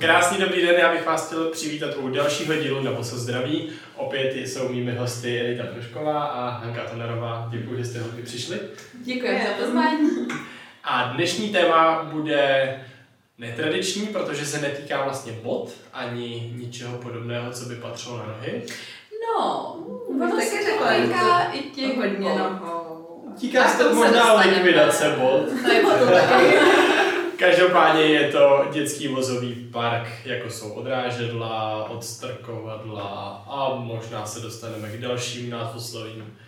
Krásný dobrý den, já bych vás chtěl přivítat u dalšího dílu nebo se zdraví. Opět jsou mými hosty Edita Trošková a Hanka Tonerová. Děkuji, že jste hodně přišli. Děkuji za pozvání. A dnešní téma bude netradiční, protože se netýká vlastně bod ani ničeho podobného, co by patřilo na nohy. No, ono se týká i těch hodně nohou. Týká se to možná likvidace bod. To je taky. Každopádně je to dětský vozový park, jako jsou odrážedla, odstrkovadla a možná se dostaneme k dalším názvoslovím.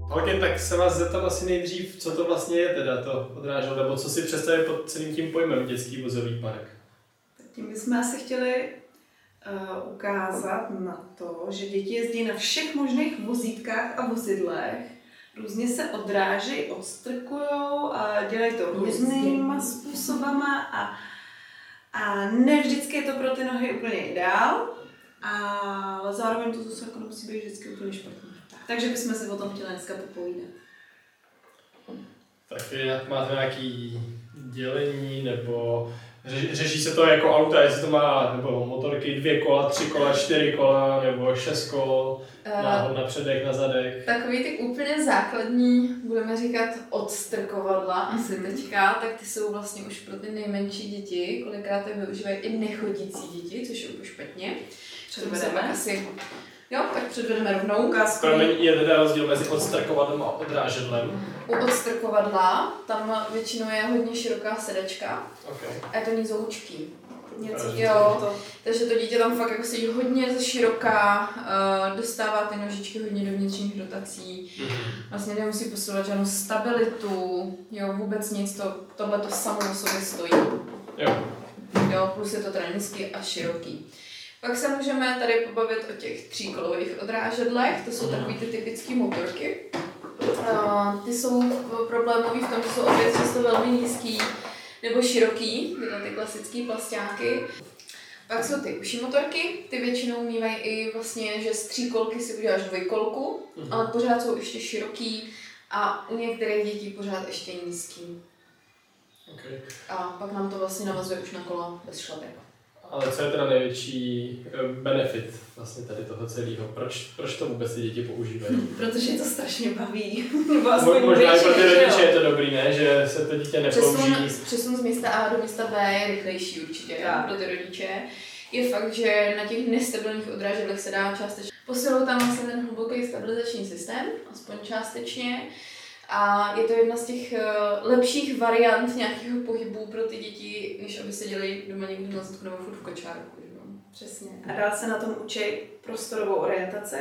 Holky, tak se vás zeptám asi nejdřív, co to vlastně je teda to odrážedlo, nebo co si představit pod celým tím pojmem dětský vozový park. Tak tím bychom asi chtěli uh, ukázat na to, že děti jezdí na všech možných vozítkách a vozidlech, různě se odráží, odstrkujou a dělají to různýma způsobama a, a ne vždycky je to pro ty nohy úplně ideál, ale zároveň to zase jako nemusí být vždycky úplně špatně. Takže bychom si o tom chtěli dneska popovídat. Tak jak máte nějaký dělení, nebo ře, řeší se to jako auta, jestli to má nebo motorky dvě kola, tři kola, čtyři kola, nebo šest kol, na, na předek, na zadek. Takový ty úplně základní, budeme říkat odstrkovadla asi teďka, tak ty jsou vlastně už pro ty nejmenší děti, kolikrát je využívají i nechodící děti, což je úplně špatně. To Předvedeme. asi... Jo, tak předvedeme rovnou. Ukázku. Promiň, je teda rozdíl mezi odstrkovadlem a odrážedlem. U odstrkovadla tam většinou je hodně široká sedačka Okay. a je to nizoučký. Něco Jo. to. Takže to dítě tam fakt jako sedí hodně ze široká, uh, dostává ty nožičky hodně do vnitřních rotací, vlastně nemusí posilovat žádnou stabilitu, jo, vůbec nic, to, tohle to samo o sobě stojí, Jo. jo, plus je to teda nízký a široký. Pak se můžeme tady pobavit o těch tříkolových odrážedlech, to jsou Mhm. takový ty typické motorky. Uh, ty jsou problémový v tom, že jsou opět často velmi nízký nebo široký, tyhle ty klasické plastáky. Pak jsou ty uší motorky, ty většinou mývají i vlastně, že z tříkolky si uděláš dvojkolku, Mhm. ale pořád jsou ještě široký a u některých dětí pořád ještě nízký. Okay. A pak nám to vlastně navazuje už na kola bez šlapek. Ale co je teda největší eh, benefit vlastně tady toho celého? Proč, proč to vůbec ty děti používají? Protože je to strašně baví. Nebo aspoň Možná i pro ty rodiče je to dobrý, ne? Že se to dítě Přesun, nepouží. přesun z místa A do místa B je rychlejší určitě Tak. pro ty rodiče. Je fakt, že na těch nestabilních odrážedlech se dá částečně posilovat tam vlastně ten hluboký stabilizační systém, aspoň částečně. A je to jedna z těch eh, lepších variant nějakého pohybu pro ty děti, než aby se děli doma někde na zadku nebo furt v kočárku. Že? jo. Přesně. A dál se na tom učí prostorovou orientaci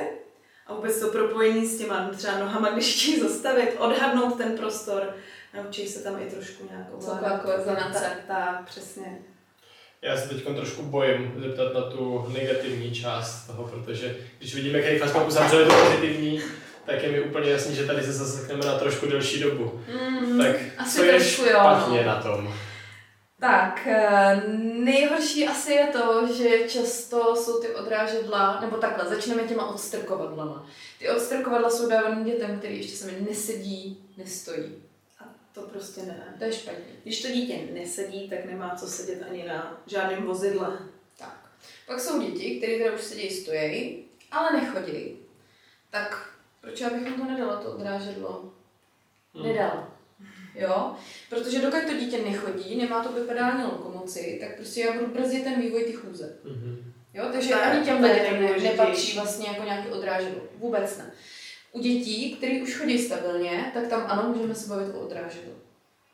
a vůbec to propojení s těma třeba nohama, když chtějí zastavit, odhadnout ten prostor. Naučí se tam i trošku nějakou Celková koordinace. Tak, tak, přesně. Já se teď trošku bojím zeptat na tu negativní část toho, protože když vidíme, jak rychle jsme uzavřeli to pozitivní, tak je mi úplně jasný, že tady se zasekneme na trošku delší dobu. Mm, Tak asi co je trošku jo, špatně no. na tom? Tak, eh, nejhorší asi je to, že často jsou ty odrážedla, nebo takhle, začneme těma odstrkovadlama. Ty odstrkovadla jsou dávané dětem, který ještě sami nesedí, nestojí. A to prostě ne. To je špatně. Když to dítě nesedí, tak nemá co sedět ani na žádném vozidle. Tak. Pak jsou děti, které teda už sedí, stojí, ale nechodí. Tak proč já bych jim to nedala, to odrážedlo? Hmm. Nedala. Jo? Protože dokud to dítě nechodí, nemá to bipedální lokomoci, tak prostě já budu brzdit ten vývoj ty chůze. Mhm. Jo, takže Tak, ani těm dětem ne, nepatří vlastně jako nějaký odrážedlo. Vůbec ne. U dětí, které už chodí stabilně, tak tam ano, můžeme se bavit o odrážedlu.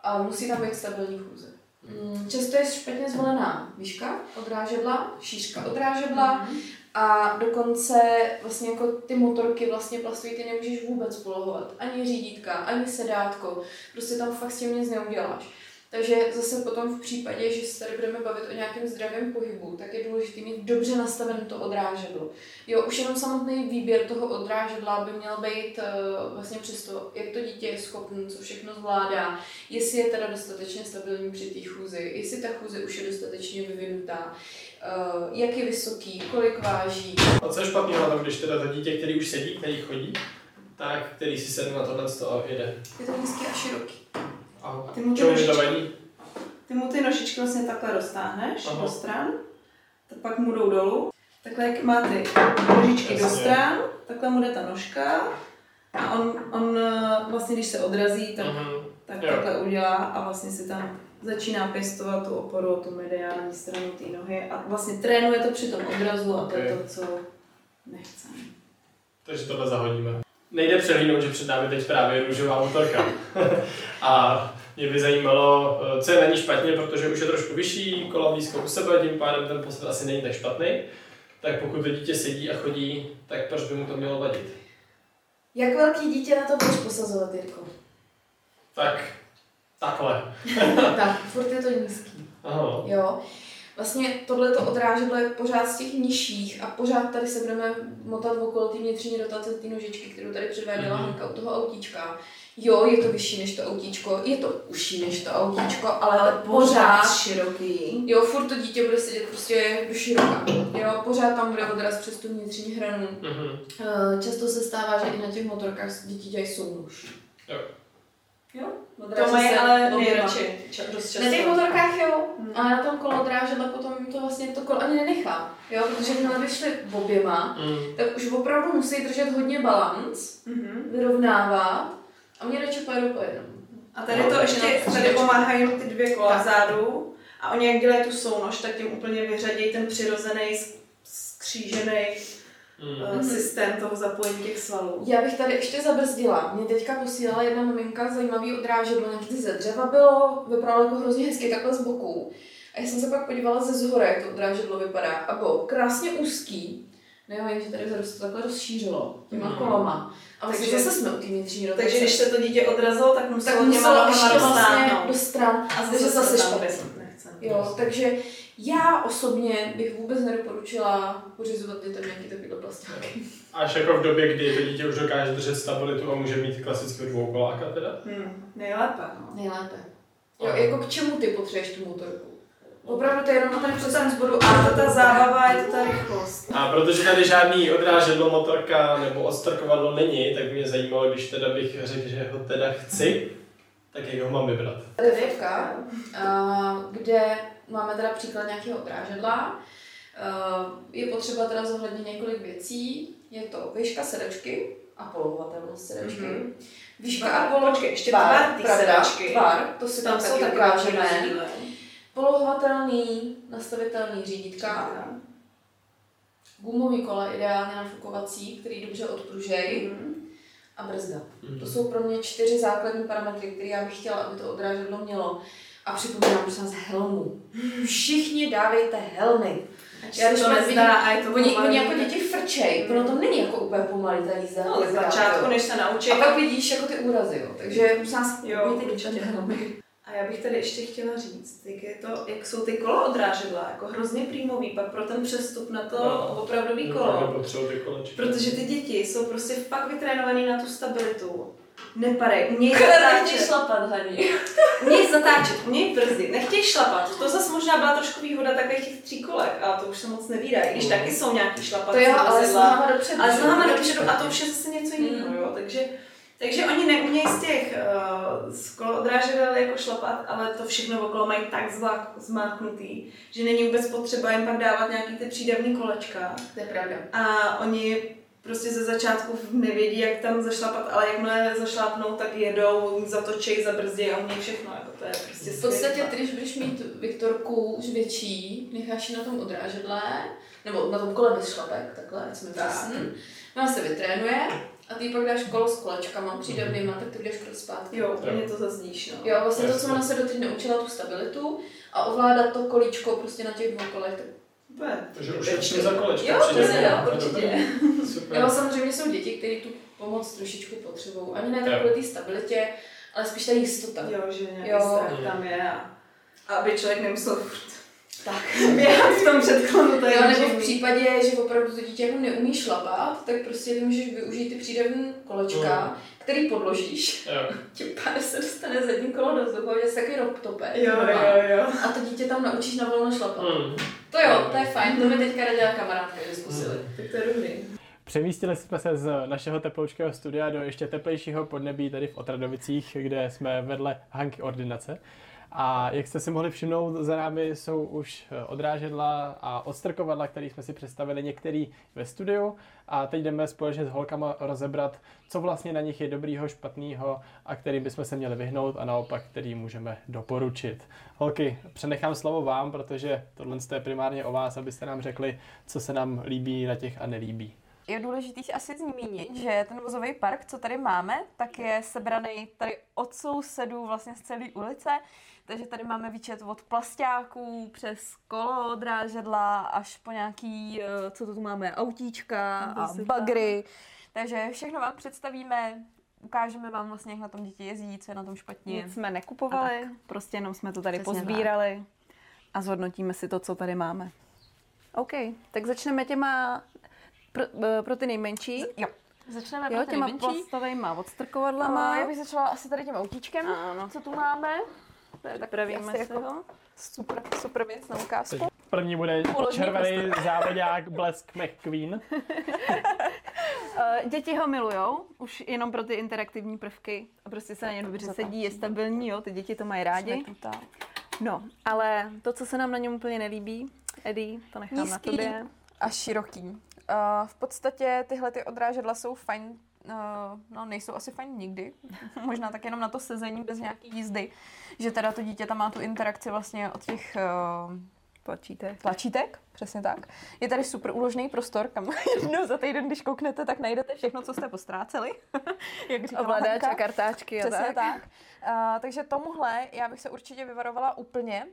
Ale musí tam být stabilní chůze. Mm, Často je špatně zvolená výška odrážedla, šířka odrážedla a dokonce vlastně jako ty motorky vlastně plastový ty nemůžeš vůbec polohovat. Ani řídítka, ani sedátko. Prostě tam fakt s tím nic neuděláš. Takže zase potom v případě, že se tady budeme bavit o nějakém zdravém pohybu, tak je důležité mít dobře nastavené to odrážedlo. Jo, už jenom samotný výběr toho odrážedla by měl být uh, vlastně přesto, jak to dítě je schopné, co všechno zvládá, jestli je teda dostatečně stabilní při té chůzi, jestli ta chůze už je dostatečně vyvinutá, uh, jak je vysoký, kolik váží. A co je špatného na tom, když teda to dítě, který už sedí, který chodí, tak, který si sedne na tohle a jede. Je to nízký a široký. A Ty mu ty čemu nožičky-? Ty mu ty nožičky vlastně takhle roztáhneš Aha. do stran, tak pak mu jdou dolů. Takhle jak má ty nožičky do Jasně. stran, takhle mu jde ta nožka a on, on eh, vlastně když se odrazí, tak, Mhm. tak Jo. takhle udělá a vlastně si tam začíná pěstovat tu oporu, tu mediální stranu té nohy a vlastně trénuje to při tom odrazu a to je to, co nechceme. Takže tohle zahodíme. Nejde přehlídnout, že před námi teď právě růžová motorka. a mě by zajímalo, eh, co je na ní špatně, protože už je trošku vyšší, kola blízko u sebe, tím pádem ten posled asi není tak špatný. Tak pokud to dítě sedí a chodí, tak proč by mu to mělo vadit? Jak velký dítě na to budeš posazovat, Jirko? Tak, takhle. tak, furt je to nízký. Aha. Jo. Vlastně tohle to odrážedlo je pořád z těch nižších a pořád tady se budeme motat okolo té vnitřní rotace té nožičky, kterou tady předváděla Mhm. Hanka u toho autíčka. Jo, je to vyšší než to autíčko, je to užší než to autíčko, ale, ale pořád široký. Jo, furt to dítě bude sedět prostě do široka. Jo, pořád tam bude odraz přes tu vnitřní hranu. Mhm. Eh, Často se stává, že i na těch motorkách děti dělají sounuž. Jo. Jo? To mají ale nejradši. Dost často. Na těch motorkách jo, Hmm. ale na tom kolodrážedle potom to vlastně to kolo ani nenechá. Jo, protože jakmile by šli oběma, Mm. tak už opravdu musí držet hodně balans, Mhm. vyrovnávat a mě radši pojedu po jednom. A tady to ještě, tady pomáhají ty dvě kola Tak. vzadu a oni jak dělají tu sounož, tak tím úplně vyřadí ten přirozený skřížený Mm. uh, systém toho zapojení těch svalů. Já bych tady ještě zabrzdila. Mě teďka posílala jedna maminka zajímavý odrážedlo, nějaký ze dřeva bylo, vypadalo jako hrozně hezky takhle z boku. A já jsem se pak podívala ze zhora, jak to odrážedlo vypadá. A bylo krásně úzký. Nevím, že tady se to takhle rozšířilo těma Mhm. kolama. A vlastně Takže- zase jsme u té vnitřní rotace. Takže když se to dítě odrazilo, tak muselo tak muselo ještě vlastně do stran. A takže zase, zase se tam špatně. Jo, takže já osobně bych vůbec nedoporučila pořizovat dětem nějaký takovýhle plastáky. Až jako v době, kdy to dítě už dokáže držet stabilitu a může mít klasického dvoukoláka teda? Hmm, nejlépe, no. Nejlépe. Jo, Aha. jako k čemu ty potřebuješ tu motorku? Opravdu to je jenom na ten přesah z bodu A to ta zábava je to ta rychlost. A protože tady žádný odrážedlo, motorka nebo odstrkovadlo není, tak by mě zajímalo, když teda bych řekl, že ho teda chci, tak jak ho mám vybrat. Devka, a, kde máme teda příklad nějakého odrážedla. A, Je potřeba teda zohlednit několik věcí. Je to výška sedačky a polohovatelnost sedačky. Mhm. Výška Tvar, a polo... počkej, ještě tvar té pravda, sedačky. Tvar, to si tam, Tam jsou taky rozdíly. Polohovatelný, nastavitelný řídítka, gumový kola, ideálně nafukovací, který dobře odpružejí Mhm. a brzda. Mhm. To jsou pro mě čtyři základní parametry, které já bych chtěla, aby to odrážedlo mělo. A připomínám, prosím vás, helmu. Všichni dávejte helmy. Já když to nezdá a je to Oni, pomalý. oni jako děti frčej, ono to není jako úplně pomalý ta jízda. No, ale začátku, než se naučí. A pak vidíš jako ty úrazy, jo. Takže prosím vás, určitě. dětem helmy. A já bych tady ještě chtěla říct, jak, je to, jak jsou ty kolo odrážedla, jako hrozně prímový pak pro ten přestup na to No. opravdový Opravdu kolo. ty. Protože ty děti jsou prostě fakt vytrénovaný na tu stabilitu. Umějí Nechtějí zatáčet, šlapat, Hani. umějí zatáčet, umějí brzdit, nechtějí šlapat. To zase možná byla trošku výhoda takových těch tří kolek, a to už se moc nevídá, i když Mm. taky jsou nějaký šlapací To jo, ale s nohama dopředu. Ale s že? nohama dopředu a to už je zase něco jiného, Mm. jo, takže takže oni neumějí z těch uh, z koloodrážedel jako šlapat, ale to všechno okolo mají tak zvlák, zmáknutý, že není vůbec potřeba jim pak dávat nějaký ty přídavný kolečka. To je pravda. A oni prostě ze začátku nevědí, jak tam zašlapat, ale jakmile zašlápnou, tak jedou, zatočej, zabrzdí a umějí všechno. Jako to je prostě V podstatě když budeš mít Viktorku už větší, necháš ji na tom odrážedle, nebo na tom kole bez šlapek, takhle, ať jsme Tak. přesný. Ona se vytrénuje a ty pak dáš kolo s kolečkama přídavnýma, tak ty budeš krok zpátky. Jo, úplně to zazdíš, no. Jo, vlastně to, co ona se doteď naučila, tu stabilitu a ovládat to kolíčko prostě na těch dvou kolech, tak Úplně. Takže ušetřím za kolečka. Jo, se to je určitě. Super. Jo, samozřejmě jsou děti, které tu pomoc trošičku potřebují. Ani ne tak Jo. kvůli té stabilitě, ale spíš ta jistota. Jo, že nějaký Jo. strach tam je a, aby člověk nemusel furt Tak. běhat v tom předklonu, to je Jo, nebo v případě, že opravdu to dítě jako neumí šlapat, tak prostě můžeš využít ty přídavné kolečka, který podložíš. Jo. Tím pádem se dostane zadní kolo do vzduchu, je takový rocktope. Jo, jo, jo. A to dítě tam naučíš na volno šlapat. Hmm. To jo, to je fajn, to mi teďka radila kamarádka, že zkusili. Tak to je dobrý. Přemístili jsme se z našeho teploučkého studia do ještě teplejšího podnebí tady v Otradovicích, kde jsme vedle Hanky ordinace. A jak jste si mohli všimnout, za námi jsou už eh, odrážedla a odstrkovadla, které jsme si představili některý ve studiu. A teď jdeme společně s holkama rozebrat, co vlastně na nich je dobrýho, špatného a kterým bychom se měli vyhnout a naopak, který můžeme doporučit. Holky, přenechám slovo vám, protože tohle je primárně o vás, abyste nám řekli, co se nám líbí na těch a nelíbí je důležité si asi zmínit, že ten vozový park, co tady máme, tak je sebraný tady od sousedů vlastně z celé ulice. Takže tady máme výčet od plastáků přes kolo, drážedla až po nějaký, eh, co to tu máme, autíčka a bagry. Takže všechno vám představíme, ukážeme vám vlastně, jak na tom děti jezdí, co je na tom špatně. Nic jsme nekupovali, prostě jenom jsme to tady Přesně pozbírali tak. a zhodnotíme si to, co tady máme. OK, tak začneme těma pro, eh, pro ty nejmenší. Jo. Začneme jo, pro ty těma plastovejma odstrkovadlama. Já bych začala asi tady tím autíčkem, ano. co tu máme. Připravíme si jako ho. Super, super věc na ukázku. První bude červený závodák Blesk McQueen. Eh, děti ho milujou, už jenom pro ty interaktivní prvky. A prostě se na ně dobře sedí, je stabilní, jo, ty děti to mají rádi. No, ale to, co se nám na něm úplně nelíbí, Eddie, to nechám Nízký na tobě. a široký. Uh, v podstatě tyhle ty odrážedla jsou fajn Uh, no, nejsou asi fajn nikdy. Možná tak jenom na to sezení bez nějaký jízdy. Že teda to dítě tam má tu interakci vlastně od těch uh, tlačítek. tlačítek, přesně tak. Je tady super úložný prostor, kam jednou za týden, když kouknete, tak najdete všechno, co jste postráceli. Jak říkala Ovladač a kartáčky. Přesně tak. tak. Uh, takže tomuhle já bych se určitě vyvarovala úplně,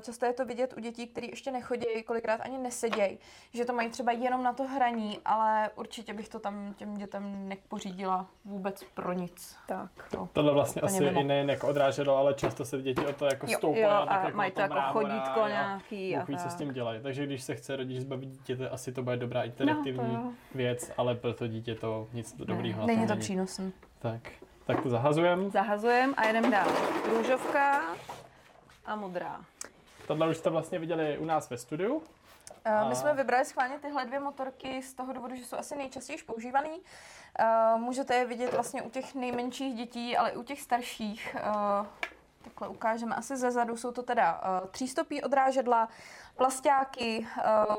Často je to vidět u dětí, které ještě nechodí, kolikrát ani nesedějí, že to mají třeba jenom na to hraní, ale určitě bych to tam těm dětem nepořídila vůbec pro nic. Tak. To, Tohle vlastně asi mimo. i nejen jako odráželo, ale často se děti o to jako stoupají. Jo, a jako mají to jako chodítko a nějaký. A Bůh ví, co s tím dělají. Takže když se chce rodič zbavit dítěte, asi to bude dobrá interaktivní no, věc, ale pro to dítě to nic dobrýho ne, Není to přínosný. Tak, tak to zahazujeme. Zahazujeme a jdeme dál. Růžovka a modrá. Tohle už jste vlastně viděli u nás ve studiu. Uh, my jsme vybrali schválně tyhle dvě motorky z toho důvodu, že jsou asi nejčastěji používaný. Uh, můžete je vidět vlastně u těch nejmenších dětí, ale i u těch starších. Uh, takhle ukážeme asi ze zadu. Jsou to teda třístopí odrážedla, plastáky.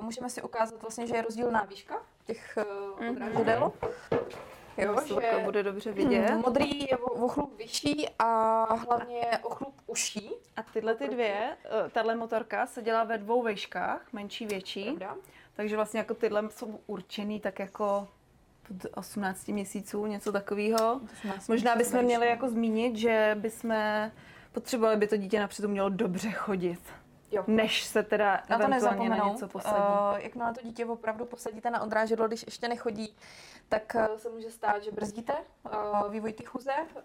Můžeme si ukázat vlastně, že je rozdílná výška těch uh, odrážedel. Jo, že bude dobře vidět. Modrý je o chlup vyšší a hlavně o chlup uší. A tyhle ty dvě, eh, tahle motorka se dělá ve dvou vejškách, menší, větší. Pravda. Takže vlastně jako tyhle jsou určený tak jako od 18 měsíců, něco takového. Možná bychom měli jako zmínit, že bychom potřebovali by to dítě napřed mělo dobře chodit. Jo. než se teda na to na něco posadí. Uh, jakmile to dítě opravdu posadíte na odrážedlo, když ještě nechodí, tak uh, se může stát, že brzdíte uh, vývoj té chůze, uh,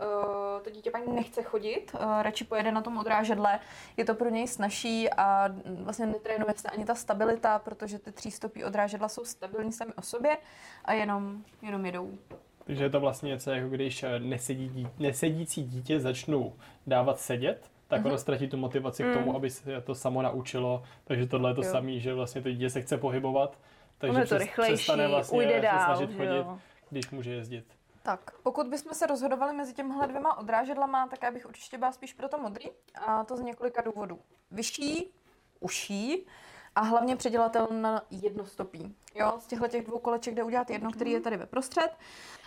to dítě pak nechce chodit, uh, radši pojede na tom odrážedle, je to pro něj snažší a vlastně netrénuje se ani ta stabilita, protože ty třístopí odrážedla jsou stabilní sami o sobě a jenom, jenom jedou. Takže je to vlastně něco, jako když nesedí, nesedící dítě začnou dávat sedět, tak mm-hmm. ono ztratí tu motivaci mm. k tomu, mhm. aby se to samo naučilo. Takže tohle je to samé, že vlastně to dítě se chce pohybovat, takže to rychlejší, přestane vlastně ujde dál, se snažit chodit, jo. když může jezdit. Tak, pokud bychom se rozhodovali mezi těmhle dvěma odrážedlama, tak já bych určitě byla spíš pro to modrý. A to z několika důvodů. Vyšší, uší a hlavně předělatel na jednostopí. Jo, z těchto těch dvou koleček jde udělat jedno, který je tady ve prostřed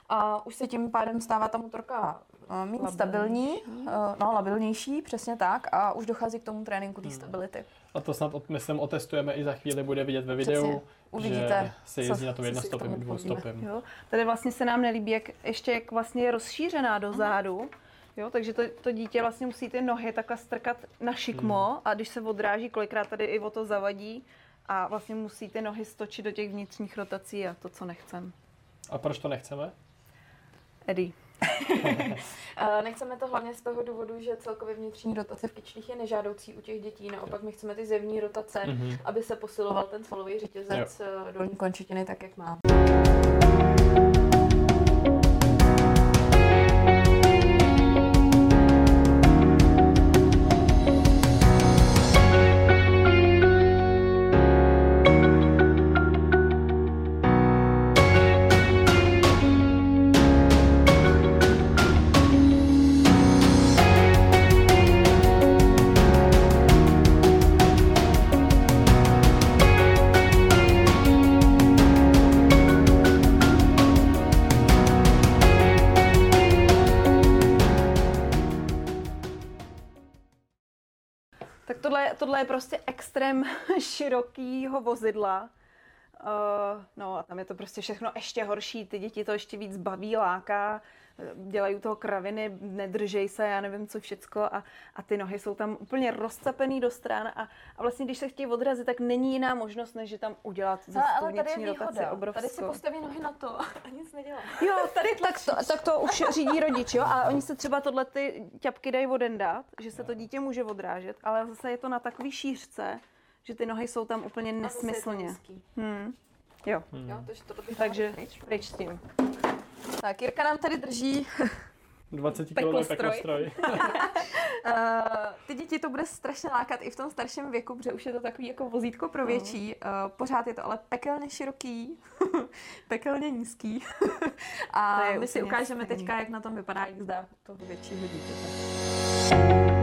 a už se tím pádem stává ta motorka uh, méně stabilní, uh, no labilnější, přesně tak a už dochází k tomu tréninku té hmm. stability. A to snad, myslím, otestujeme i za chvíli, bude vidět ve videu, Přesně. Uvidíte, že se jezdí co, na tom jednostopem, dvoustopem. Jo. Tady vlastně se nám nelíbí, jak ještě jak vlastně je rozšířená do zádu. Jo, takže to, to dítě vlastně musí ty nohy takhle strkat na šikmo hmm. a když se odráží, kolikrát tady i o to zavadí a vlastně musí ty nohy stočit do těch vnitřních rotací a to, co nechcem. A proč to nechceme? Eddie. Eh, nechceme to hlavně z toho důvodu, že celkově vnitřní rotace v kyčlích je nežádoucí u těch dětí. Naopak my chceme ty zevní rotace, mm-hmm. aby se posiloval ten svalový řetězec. Eh, dolní končetiny tak, jak má. Tohle, je prostě extrém širokýho vozidla. Uh, no a tam je to prostě všechno ještě horší, ty děti to ještě víc baví, láká, dělají u toho kraviny, nedržej se, já nevím co všecko a, a ty nohy jsou tam úplně rozcapený do stran a, a vlastně když se chtějí odrazit, tak není jiná možnost, než že tam udělat zase tu vnitřní rotaci obrovskou. Tady si postaví nohy na to a nic nedělá. Jo, tady tak to, tak to už řídí rodič, jo, a oni se třeba tohle ty ťapky dají odendat, že se to dítě může odrážet, ale zase je to na takový šířce, že ty nohy jsou tam úplně nesmyslně. Hmm. Jo. Hmm. jo to, to Takže pryč s tím. Tak, Jirka nám tady drží 20 kg uh, ty děti to bude strašně lákat i v tom starším věku, protože už je to takový jako vozítko pro větší. Uh, pořád je to ale pekelně široký, pekelně nízký. A my si ukážeme teďka, jak na tom vypadá jízda toho většího dítěte.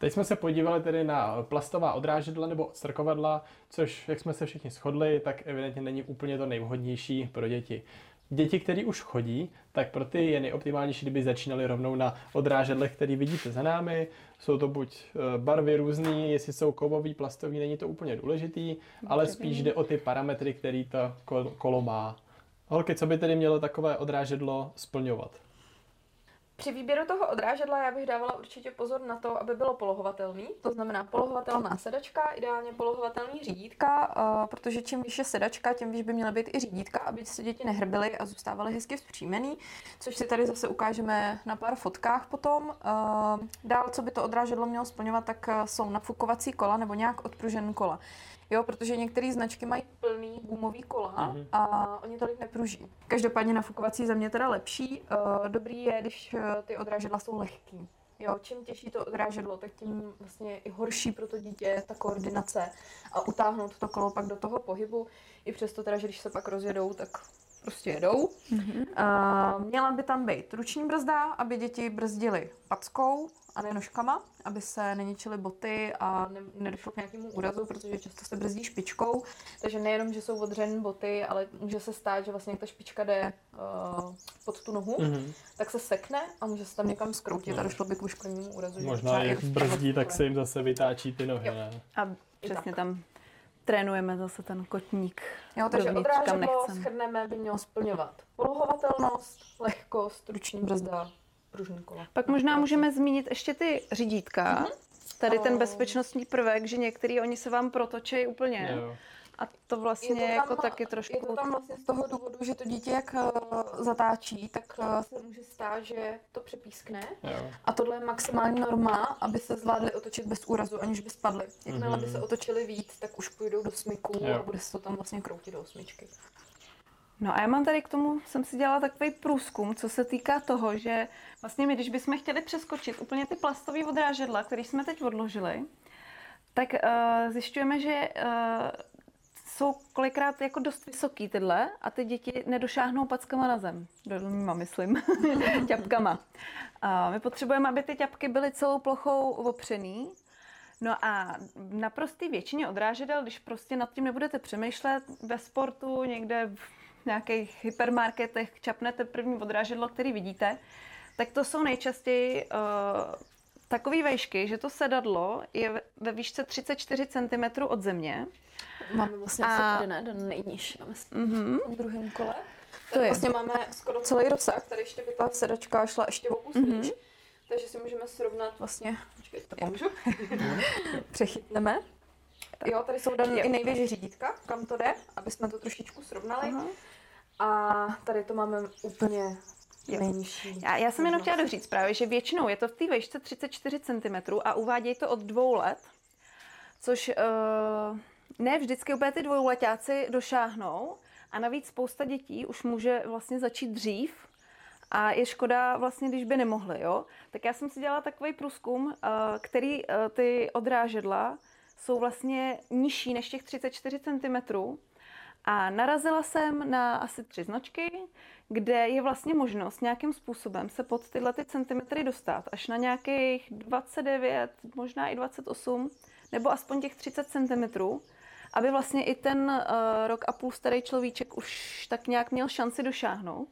Teď jsme se podívali tedy na plastová odrážedla nebo odstrkovadla, což, jak jsme se všichni shodli, tak evidentně není úplně to nejvhodnější pro děti. Děti, které už chodí, tak pro ty je nejoptimálnější, kdyby začínali rovnou na odrážedlech, který vidíte za námi. Jsou to buď eh, barvy různé, jestli jsou kovový, plastový, není to úplně důležitý, ale spíš jde o ty parametry, který to kolo má. Holky, co by tedy mělo takové odrážedlo splňovat? Při výběru toho odrážedla já bych dávala určitě pozor na to, aby bylo polohovatelný, to znamená polohovatelná sedačka, ideálně polohovatelný řídítka, uh, protože čím vyšší sedačka, tím výš by měla být i řídítka, aby se děti nehrbily a zůstávaly hezky vzpřímený, což si tady zase ukážeme na pár fotkách potom. Uh, dál, co by to odrážedlo mělo splňovat, tak jsou nafukovací kola nebo nějak odpružený kola. Jo, protože některé značky mají plný gumový kola mm-hmm. a oni tolik nepruží. Každopádně nafukovací za mě teda lepší. Uh, dobrý je, když uh, ty odrážedla jsou lehký. Jo, čím těžší to odrážedlo, tak tím vlastně i horší pro to dítě ta koordinace a utáhnout to kolo pak do toho pohybu. I přesto teda, že když se pak rozjedou, tak prostě jedou. Mm-hmm. Uh, měla by tam být ruční brzda, aby děti brzdily packou a ne nožkama, aby se neničily boty a ne, nedošlo k nějakému úrazu, protože často se brzdí špičkou. Takže nejenom, že jsou odřené boty, ale může se stát, že vlastně jak ta špička jde uh, pod tu nohu, mm-hmm. tak se sekne a může se tam někam skroutit no. a došlo by k uškodněnému úrazu. Možná jak brzdí, tak se jim zase vytáčí ty nohy. Ne? A přesně tam trénujeme zase ten kotník. Jo, takže odrážedlo schrneme by mělo splňovat polohovatelnost, lehkost, ruční brzda, pružný kola. Pak možná můžeme zmínit ještě ty řídítka. Mm-hmm. Tady ten bezpečnostní prvek, že některý oni se vám protočejí úplně. Jo. A to vlastně je to tam, jako taky trošku... Je to tam vlastně z toho důvodu, že to dítě jak uh, zatáčí, tak uh, se může stát, že to přepískne. Jo. A tohle je maximální norma, aby se zvládli otočit bez úrazu, aniž by spadly. Jakmile mm-hmm. by se otočili víc, tak už půjdou do smyku jo. a bude se to tam vlastně kroutit do osmičky. No a já mám tady k tomu, jsem si dělala takový průzkum, co se týká toho, že vlastně my, když bychom chtěli přeskočit úplně ty plastové odrážedla, které jsme teď odložili, tak uh, zjišťujeme, že uh, jsou kolikrát jako dost vysoký tyhle a ty děti nedošáhnou packama na zem. Dolníma, myslím. ťapkama. A my potřebujeme, aby ty ťapky byly celou plochou opřený. No a na prostý většině odrážedel, když prostě nad tím nebudete přemýšlet ve sportu, někde v nějakých hypermarketech čapnete první odrážedlo, který vidíte, tak to jsou nejčastěji uh, takové vejšky, že to sedadlo je ve výšce 34 cm od země Máme vlastně a... ne, ten nejnižší, mm-hmm. v druhém kole. To je. Vlastně máme skoro celý rozsah, tady ještě by ta sedačka šla ještě o kus mm-hmm. Takže si můžeme srovnat vlastně, počkej, to pomůžu, přechytneme. Jo, tady jsou dané i největší řídítka, kam to jde, aby jsme to trošičku srovnali. Uh-huh. A tady to máme úplně nejnižší. Já, já jsem jenom chtěla doříct právě, že většinou je to v té vejšce 34 cm a uvádějí to od dvou let, což uh, ne vždycky úplně ty dvouletáci došáhnou a navíc spousta dětí už může vlastně začít dřív a je škoda vlastně, když by nemohly, jo. Tak já jsem si dělala takový průzkum, eh, který eh, ty odrážedla jsou vlastně nižší než těch 34 cm a narazila jsem na asi tři značky, kde je vlastně možnost nějakým způsobem se pod tyhle ty centimetry dostat až na nějakých 29, možná i 28, nebo aspoň těch 30 cm aby vlastně i ten uh, rok a půl starý človíček už tak nějak měl šanci došáhnout.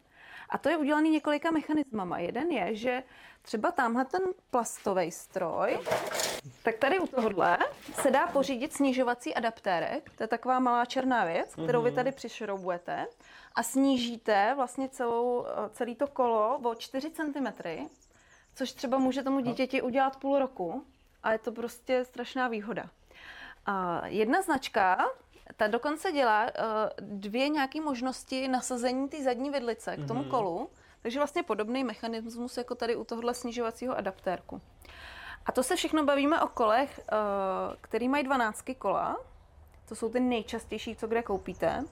A to je udělaný několika mechanismama. Jeden je, že třeba tamhle ten plastový stroj, tak tady u tohohle se dá pořídit snižovací adaptérek. To je taková malá černá věc, kterou vy tady přišroubujete a snížíte vlastně celou, eh, celý to kolo o 4 cm, což třeba může tomu dítěti udělat půl roku a je to prostě strašná výhoda. A jedna značka, ta dokonce dělá uh, dvě nějaké možnosti nasazení té zadní vidlice k tomu kolu, takže vlastně podobný mechanismus jako tady u tohohle snižovacího adaptérku. A to se všechno bavíme o kolech, uh, který mají 12 kola. To jsou ty nejčastější, co kde koupíte.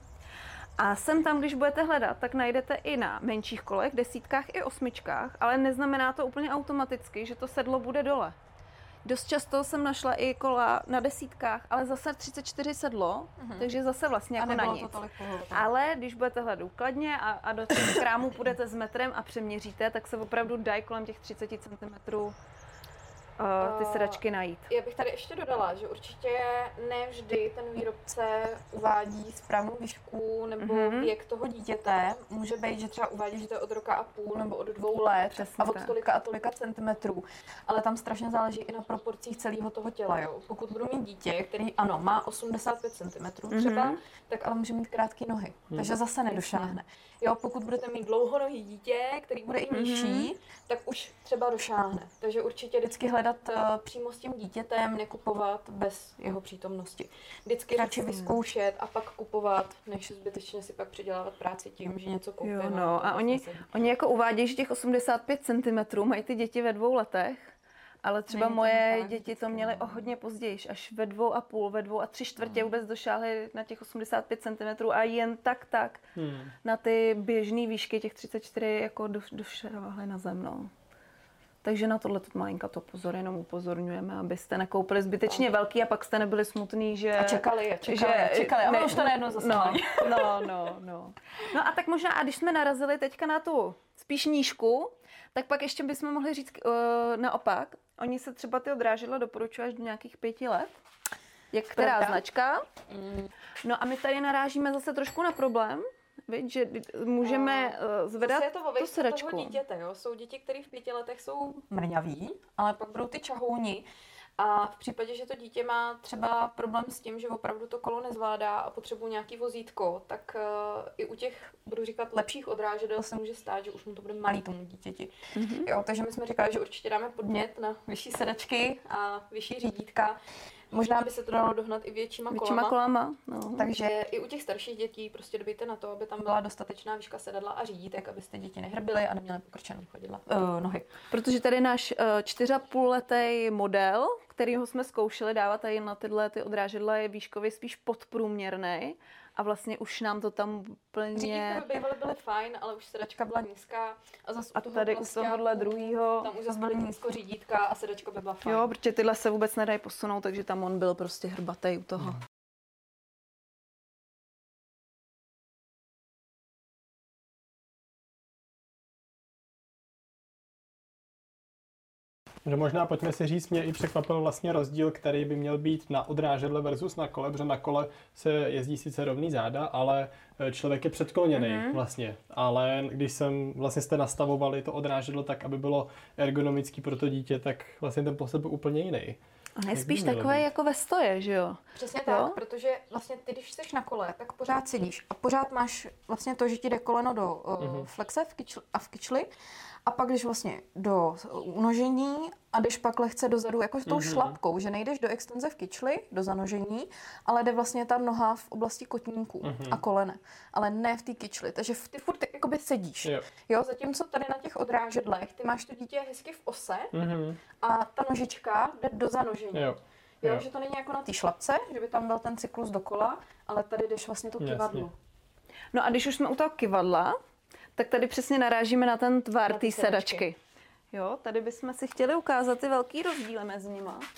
A sem tam, když budete hledat, tak najdete i na menších kolech, desítkách i osmičkách, ale neznamená to úplně automaticky, že to sedlo bude dole. Dost často jsem našla i kola na desítkách, ale zase 34 sedlo, mm-hmm. takže zase vlastně jako na nic. to. Ale když budete hledat důkladně a, a do těch krámů půjdete s metrem a přeměříte, tak se opravdu dají kolem těch 30 cm ty sedačky najít. Já bych tady ještě dodala, že určitě ne vždy ten výrobce uvádí správnou výšku nebo Mhm. mm-hmm. věk toho dítěte. Může být, že třeba uvádí, že to je od roka a půl nebo od dvou let Přesně a od tolika a tolika centimetrů. Ale tam strašně záleží i na proporcích celého toho těla. Jo. Pokud budu mít dítě, který ano, má 85 cm třeba, Mhm. mm-hmm. tak ale může mít krátké nohy. Takže zase nedošáhne. Jo, pokud budete mít dlouhonohý dítě, který bude i nižší, tak už třeba došáhne. Takže určitě vždycky hledat uh, přímo s tím dítětem, nekupovat bez jeho přítomnosti. Vždycky radši vyzkoušet a pak kupovat, než zbytečně si pak předělávat práci tím, že něco koupím. Jo, to no. A vůbec oni, oni jako uvádějí, že těch 85 cm mají ty děti ve dvou letech, ale třeba Není to moje tak děti to měly no. o hodně později, až ve dvou a půl, ve dvou a tři čtvrtě vůbec došáhly na těch 85 cm a jen tak tak Hmm. na ty běžné výšky těch 34 jako do, došáhly na zem, no. Takže na tohle malinka to pozor, jenom upozorňujeme, abyste nekoupili zbytečně velký a pak jste nebyli smutný, že... A čekali, a čekali, a čekali. A ono už to najednou zase no, no, no, no. No a tak možná, a když jsme narazili teďka na tu spíš nížku, tak pak ještě bychom mohli říct uh, naopak. Oni se třeba ty odrážidla doporučují až do nějakých pěti let. Jak která Pravda. značka. No a my tady narážíme zase trošku na problém, viď, že můžeme uh, zvedat je to tu sedačku. toho dítěte, jo. Jsou děti, které v pěti letech jsou mrňaví, ale pak budou ty čahouni. A v případě, že to dítě má třeba problém s tím, že opravdu to kolo nezvládá a potřebuje nějaký vozítko, tak uh, i u těch, budu říkat, lepších odrážedel se může stát, že už mu to bude malý tomu dítěti. Mm-hmm. Jo, takže my jsme říkali, že určitě dáme podnět na vyšší sedačky a vyšší řídítka. Možná by se to dalo dohnat i většíma, Většíma kolama. No. takže i u těch starších dětí prostě dbejte na to, aby tam byla dostatečná výška sedadla a řídítek, abyste děti nehrbily a neměly pokrčené chodidla, uh, nohy. Protože tady náš uh, čtyř a půl letý model, kterýho jsme zkoušeli dávat tady na tyhle ty odrážedla, je výškově spíš podprůměrný a vlastně už nám to tam úplně... By bývaly byly fajn, ale už sedačka byla nízká a zase A tady u tohohle druhýho... tam už zase byly nízko řídítka a sedačka by byla fajn. Jo, protože tyhle se vůbec nedají posunout, takže tam on byl prostě hrbatý u toho. Že možná pojďme si říct, mě i překvapil vlastně rozdíl, který by měl být na odrážedle versus na kole, protože na kole se jezdí sice rovný záda, ale e, člověk je předkloněný mm-hmm. vlastně. Ale když jsem vlastně jste nastavovali to odrážedlo tak, aby bylo ergonomický pro to dítě, tak vlastně ten pohled byl úplně jiný. On je spíš mělo takový být? jako ve stoje, že jo? Přesně Jo? tak, protože vlastně ty, když jsi na kole, tak pořád sedíš a pořád máš vlastně to, že ti jde koleno do uh, Mhm. flexe v kyčli, a v kyčli a pak jdeš vlastně do unožení a jdeš pak lehce dozadu jako s tou Mhm. šlapkou, že nejdeš do extenze v kyčli, do zanožení, ale jde vlastně ta noha v oblasti kotníků Mhm. a kolene, ale ne v té kyčli, takže v- ty furt jakoby sedíš. Jo. Jo, zatímco tady na těch odrážedlech ty máš to dítě hezky v ose Mm-hmm. a ta nožička jde do zanožení. Jo. Jo, Jo. že to není jako na té šlapce, že by tam byl ten cyklus dokola, ale tady jdeš vlastně to Jasně. kivadlo. No a když už jsme u toho kivadla, tak tady přesně narážíme na ten tvar té ty sedačky. sedačky. Jo, tady bychom si chtěli ukázat ty velký rozdíly mezi nima.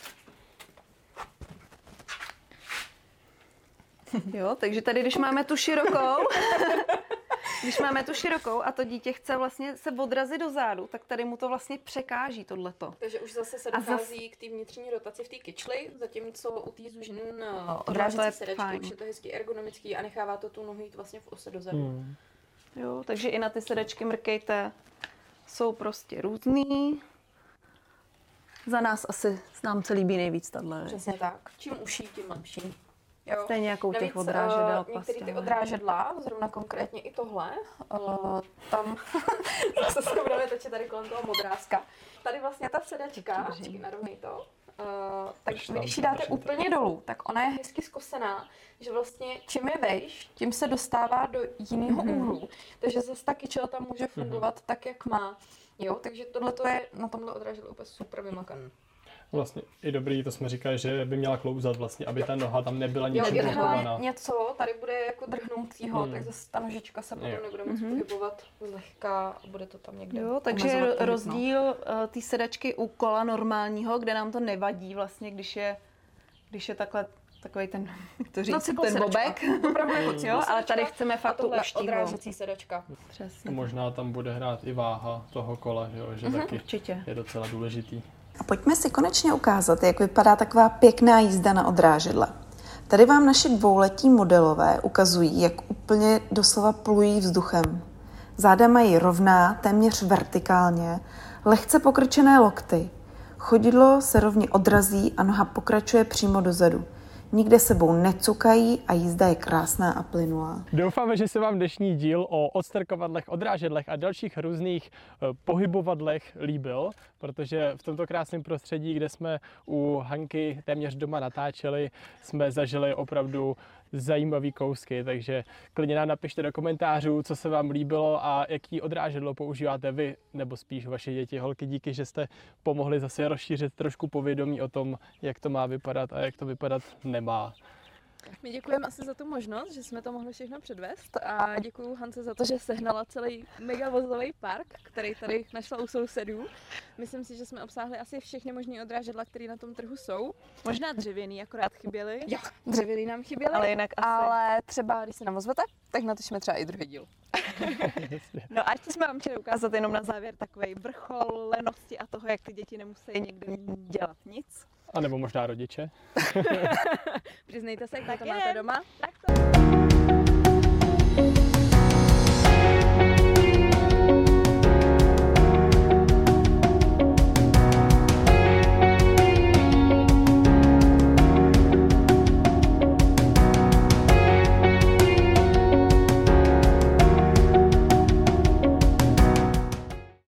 Jo, takže tady, když máme tu širokou, když máme tu širokou a to dítě chce vlastně se odrazit do zádu, tak tady mu to vlastně překáží tohleto. Takže už zase se zas- dochází k té vnitřní rotaci v té kyčli, zatímco u té zužin je odrážecí sedačky už je to hezky ergonomický a nechává to tu nohu jít vlastně v ose dozadu. Hmm. Jo, takže i na ty sedačky mrkejte. Jsou prostě různý. Za nás asi nám se líbí nejvíc tahle. Přesně tak. Čím uší, tím lepší. Jo. Stejně jako u těch odrážedel. uh, některé ty odrážedla, zrovna konkrétně i tohle, uh, tam zase se budeme točit tady kolem toho modrázka. Tady vlastně ta sedačka, narovnej to, uh, tak Drž vy, tam, když ji dáte úplně dolů, tak ona je hezky zkosená, že vlastně čím je vejš, tím se dostává do jiného Mhm. úhlu. Takže zase ta kyčela tam může fungovat tak, jak má. Jo, takže tohle je na tomhle odrážedlu úplně super vymakaný. Vlastně i dobrý, to jsme říkali, že by měla klouzat vlastně, aby ta noha tam nebyla Jo, ničím kdybyhle blokovaná. něco tady bude jako drhnoucího, Hmm. tak zase ta nožička se potom Jo. nebude moc Mhm. pohybovat zlehka a bude to tam někde Jo, takže no. rozdíl uh, té sedačky u kola normálního, kde nám to nevadí vlastně, když je, když je takhle takový ten, jak to říct, ten cyklosedačka. bobek. Opravdu jako jo, ale tady chceme a fakt tu odrážecí sedačka. Přesně. Možná tam bude hrát i váha toho kola, že, jo, že taky Určitě. je docela důležitý. A pojďme si konečně ukázat, jak vypadá taková pěkná jízda na odrážedle. Tady vám naši dvouletí modelové ukazují, jak úplně doslova plují vzduchem. Záda mají rovná, téměř vertikálně, lehce pokrčené lokty. Chodidlo se rovně odrazí a noha pokračuje přímo dozadu. Nikde sebou necukají a jízda je krásná a plynulá. Doufáme, že se vám dnešní díl o odstrkovadlech, odrážedlech a dalších různých eh, pohybovadlech líbil, protože v tomto krásném prostředí, kde jsme u Hanky téměř doma natáčeli, jsme zažili opravdu zajímavý kousky, takže klidně nám napište do komentářů, co se vám líbilo a jaký odrážedlo používáte vy, nebo spíš vaše děti. Holky, díky, že jste pomohli zase rozšířit trošku povědomí o tom, jak to má vypadat a jak to vypadat nemá. My děkujeme asi za tu možnost, že jsme to mohli všechno předvést a děkuji Hance za to, že sehnala celý mega vozový park, který tady našla u sousedů. Myslím si, že jsme obsáhli asi všechny možné odrážedla, které na tom trhu jsou. Možná dřevěný, akorát chyběly. Jo, dřevěný nám chyběly, Ale jinak asi. ale třeba když se nám ozvete, tak natočíme třeba i druhý díl. No a ještě jsme vám chtěli ukázat jenom na závěr takový vrchol lenosti a toho, jak ty děti nemusí někde dělat nic. A nebo možná rodiče. Přiznejte se, jak Tak to máte doma. Tak to.